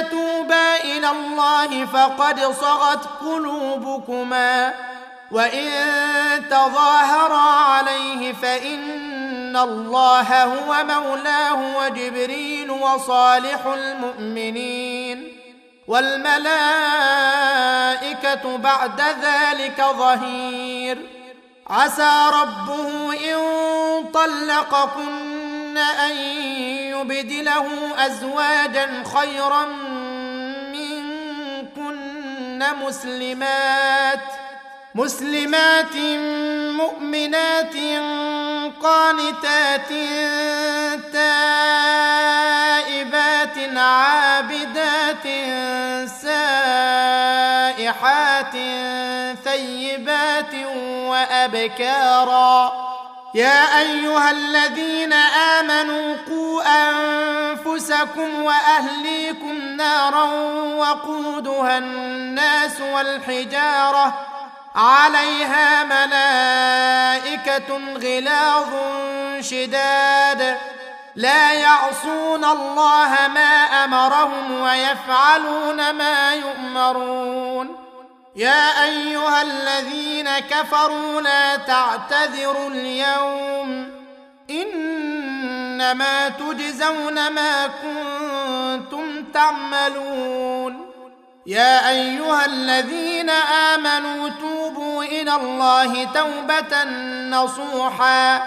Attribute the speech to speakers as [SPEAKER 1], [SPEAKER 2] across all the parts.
[SPEAKER 1] تتوبا الى الله فقد صغت قلوبكما وان تظاهرا عليه فان الله هو مولاه وجبريل وصالح المؤمنين والملائكه بعد ذلك ظهير عسى ربه ان طلقكن أن يبدله أزواجا خيرا منكن مسلمات مسلمات مؤمنات قانتات تائبات عابدات سائحات ثيبات وأبكارا يا ايها الذين امنوا قوا انفسكم واهليكم نارا وقودها الناس والحجاره عليها ملائكه غلاظ شداد لا يعصون الله ما امرهم ويفعلون ما يؤمرون يا ايها الذين كفروا لا تعتذروا اليوم انما تجزون ما كنتم تعملون يا ايها الذين امنوا توبوا الى الله توبه نصوحا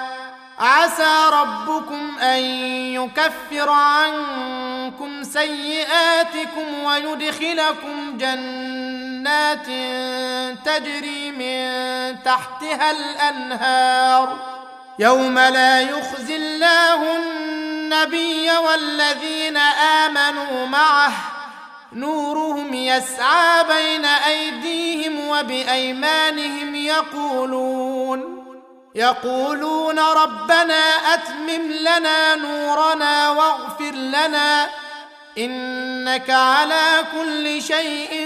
[SPEAKER 1] عسى ربكم ان يكفر عنكم سيئاتكم ويدخلكم جنات جنات تجري من تحتها الانهار يوم لا يخزي الله النبي والذين امنوا معه نورهم يسعى بين ايديهم وبايمانهم يقولون يقولون ربنا اتمم لنا نورنا واغفر لنا انك على كل شيء